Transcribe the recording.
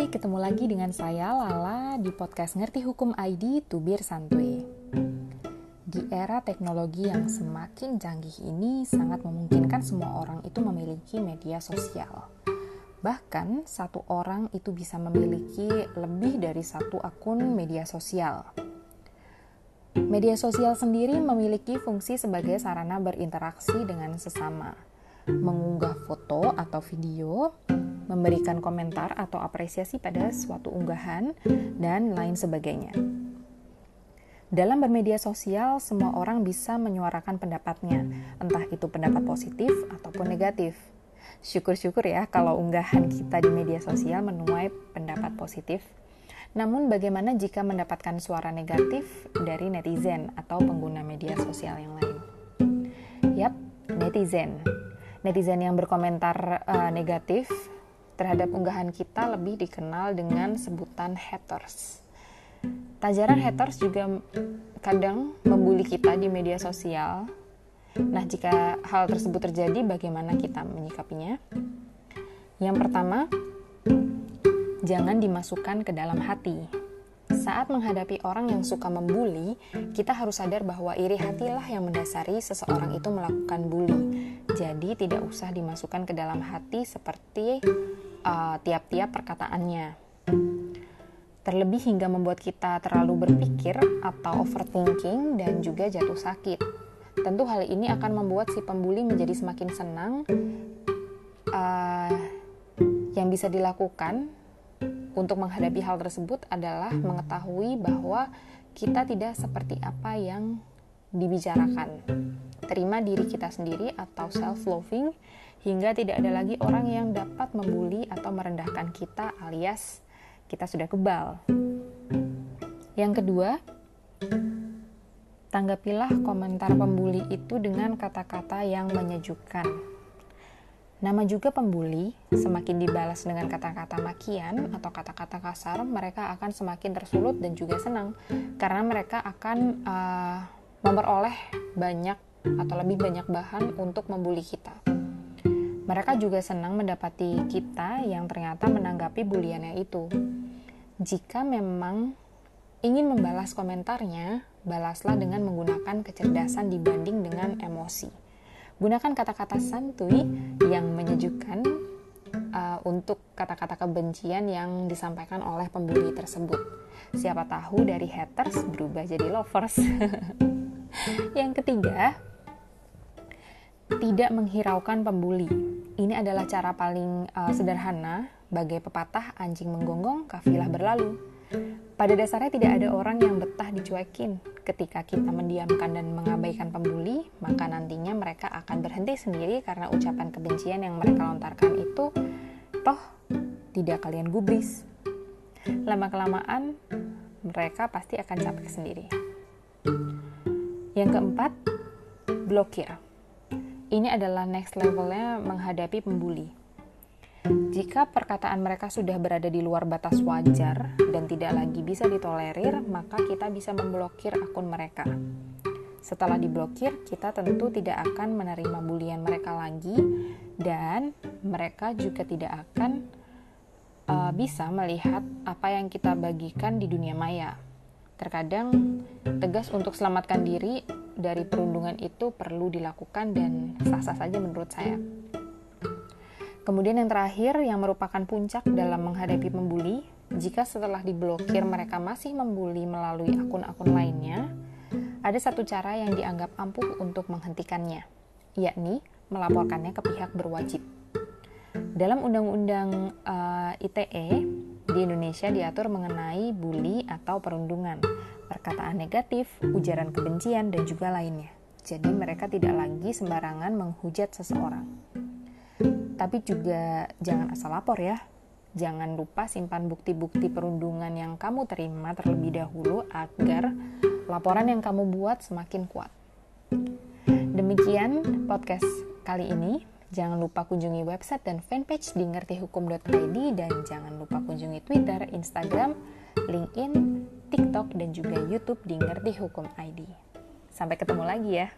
Hai, ketemu lagi dengan saya Lala di podcast Ngerti Hukum ID Tubir Santuy. Di era teknologi yang semakin canggih ini sangat memungkinkan semua orang itu memiliki media sosial. Bahkan satu orang itu bisa memiliki lebih dari satu akun media sosial. Media sosial sendiri memiliki fungsi sebagai sarana berinteraksi dengan sesama, mengunggah foto atau video, memberikan komentar atau apresiasi pada suatu unggahan, dan lain sebagainya. Dalam bermedia sosial, semua orang bisa menyuarakan pendapatnya, entah itu pendapat positif ataupun negatif. Syukur-syukur ya kalau unggahan kita di media sosial menuai pendapat positif. Namun bagaimana jika mendapatkan suara negatif dari netizen atau pengguna media sosial yang lain? Yap, netizen. Netizen yang berkomentar uh, negatif terhadap unggahan kita lebih dikenal dengan sebutan haters. Tajaran haters juga kadang membuli kita di media sosial. Nah, jika hal tersebut terjadi, bagaimana kita menyikapinya? Yang pertama, jangan dimasukkan ke dalam hati. Saat menghadapi orang yang suka membuli, kita harus sadar bahwa iri hatilah yang mendasari seseorang itu melakukan bully. Jadi, tidak usah dimasukkan ke dalam hati seperti Eh, tiap-tiap uh, perkataannya. Terlebih hingga membuat kita terlalu berpikir atau overthinking dan juga jatuh sakit. Tentu hal ini akan membuat si pembuli menjadi semakin senang. Uh, yang bisa dilakukan untuk menghadapi hal tersebut adalah mengetahui bahwa kita tidak seperti apa yang dibicarakan. Terima diri kita sendiri atau self-loving hingga tidak ada lagi orang yang dapat membuli atau merendahkan kita alias kita sudah kebal. Yang kedua, tanggapilah komentar pembuli itu dengan kata-kata yang menyejukkan. Nama juga pembuli, semakin dibalas dengan kata-kata makian atau kata-kata kasar, mereka akan semakin tersulut dan juga senang karena mereka akan uh, memperoleh banyak atau lebih banyak bahan untuk membuli kita. Mereka juga senang mendapati kita yang ternyata menanggapi buliannya itu. Jika memang ingin membalas komentarnya, balaslah dengan menggunakan kecerdasan dibanding dengan emosi. Gunakan kata-kata santuy yang menyejukkan uh, untuk kata-kata kebencian yang disampaikan oleh pembuli tersebut. Siapa tahu dari haters berubah jadi lovers. yang ketiga, tidak menghiraukan pembuli. Ini adalah cara paling uh, sederhana bagai pepatah anjing menggonggong, kafilah berlalu. Pada dasarnya tidak ada orang yang betah dicuekin. Ketika kita mendiamkan dan mengabaikan pembuli, maka nantinya mereka akan berhenti sendiri karena ucapan kebencian yang mereka lontarkan itu toh tidak kalian gubris. Lama-kelamaan mereka pasti akan capek sendiri. Yang keempat, blokir. Ini adalah next levelnya menghadapi pembuli. Jika perkataan mereka sudah berada di luar batas wajar dan tidak lagi bisa ditolerir, maka kita bisa memblokir akun mereka. Setelah diblokir, kita tentu tidak akan menerima bulian mereka lagi, dan mereka juga tidak akan uh, bisa melihat apa yang kita bagikan di dunia maya. Terkadang tegas untuk selamatkan diri dari perundungan itu perlu dilakukan dan sah-sah saja menurut saya. Kemudian yang terakhir yang merupakan puncak dalam menghadapi pembuli, jika setelah diblokir mereka masih membuli melalui akun-akun lainnya, ada satu cara yang dianggap ampuh untuk menghentikannya, yakni melaporkannya ke pihak berwajib. Dalam Undang-Undang uh, eh, ITE di Indonesia diatur mengenai bully atau perundungan perkataan negatif, ujaran kebencian, dan juga lainnya. Jadi mereka tidak lagi sembarangan menghujat seseorang. Tapi juga jangan asal lapor ya. Jangan lupa simpan bukti-bukti perundungan yang kamu terima terlebih dahulu agar laporan yang kamu buat semakin kuat. Demikian podcast kali ini. Jangan lupa kunjungi website dan fanpage di ngertihukum.id dan jangan lupa kunjungi Twitter, Instagram, LinkedIn, TikTok, dan juga YouTube di Ngerti Hukum ID. Sampai ketemu lagi ya.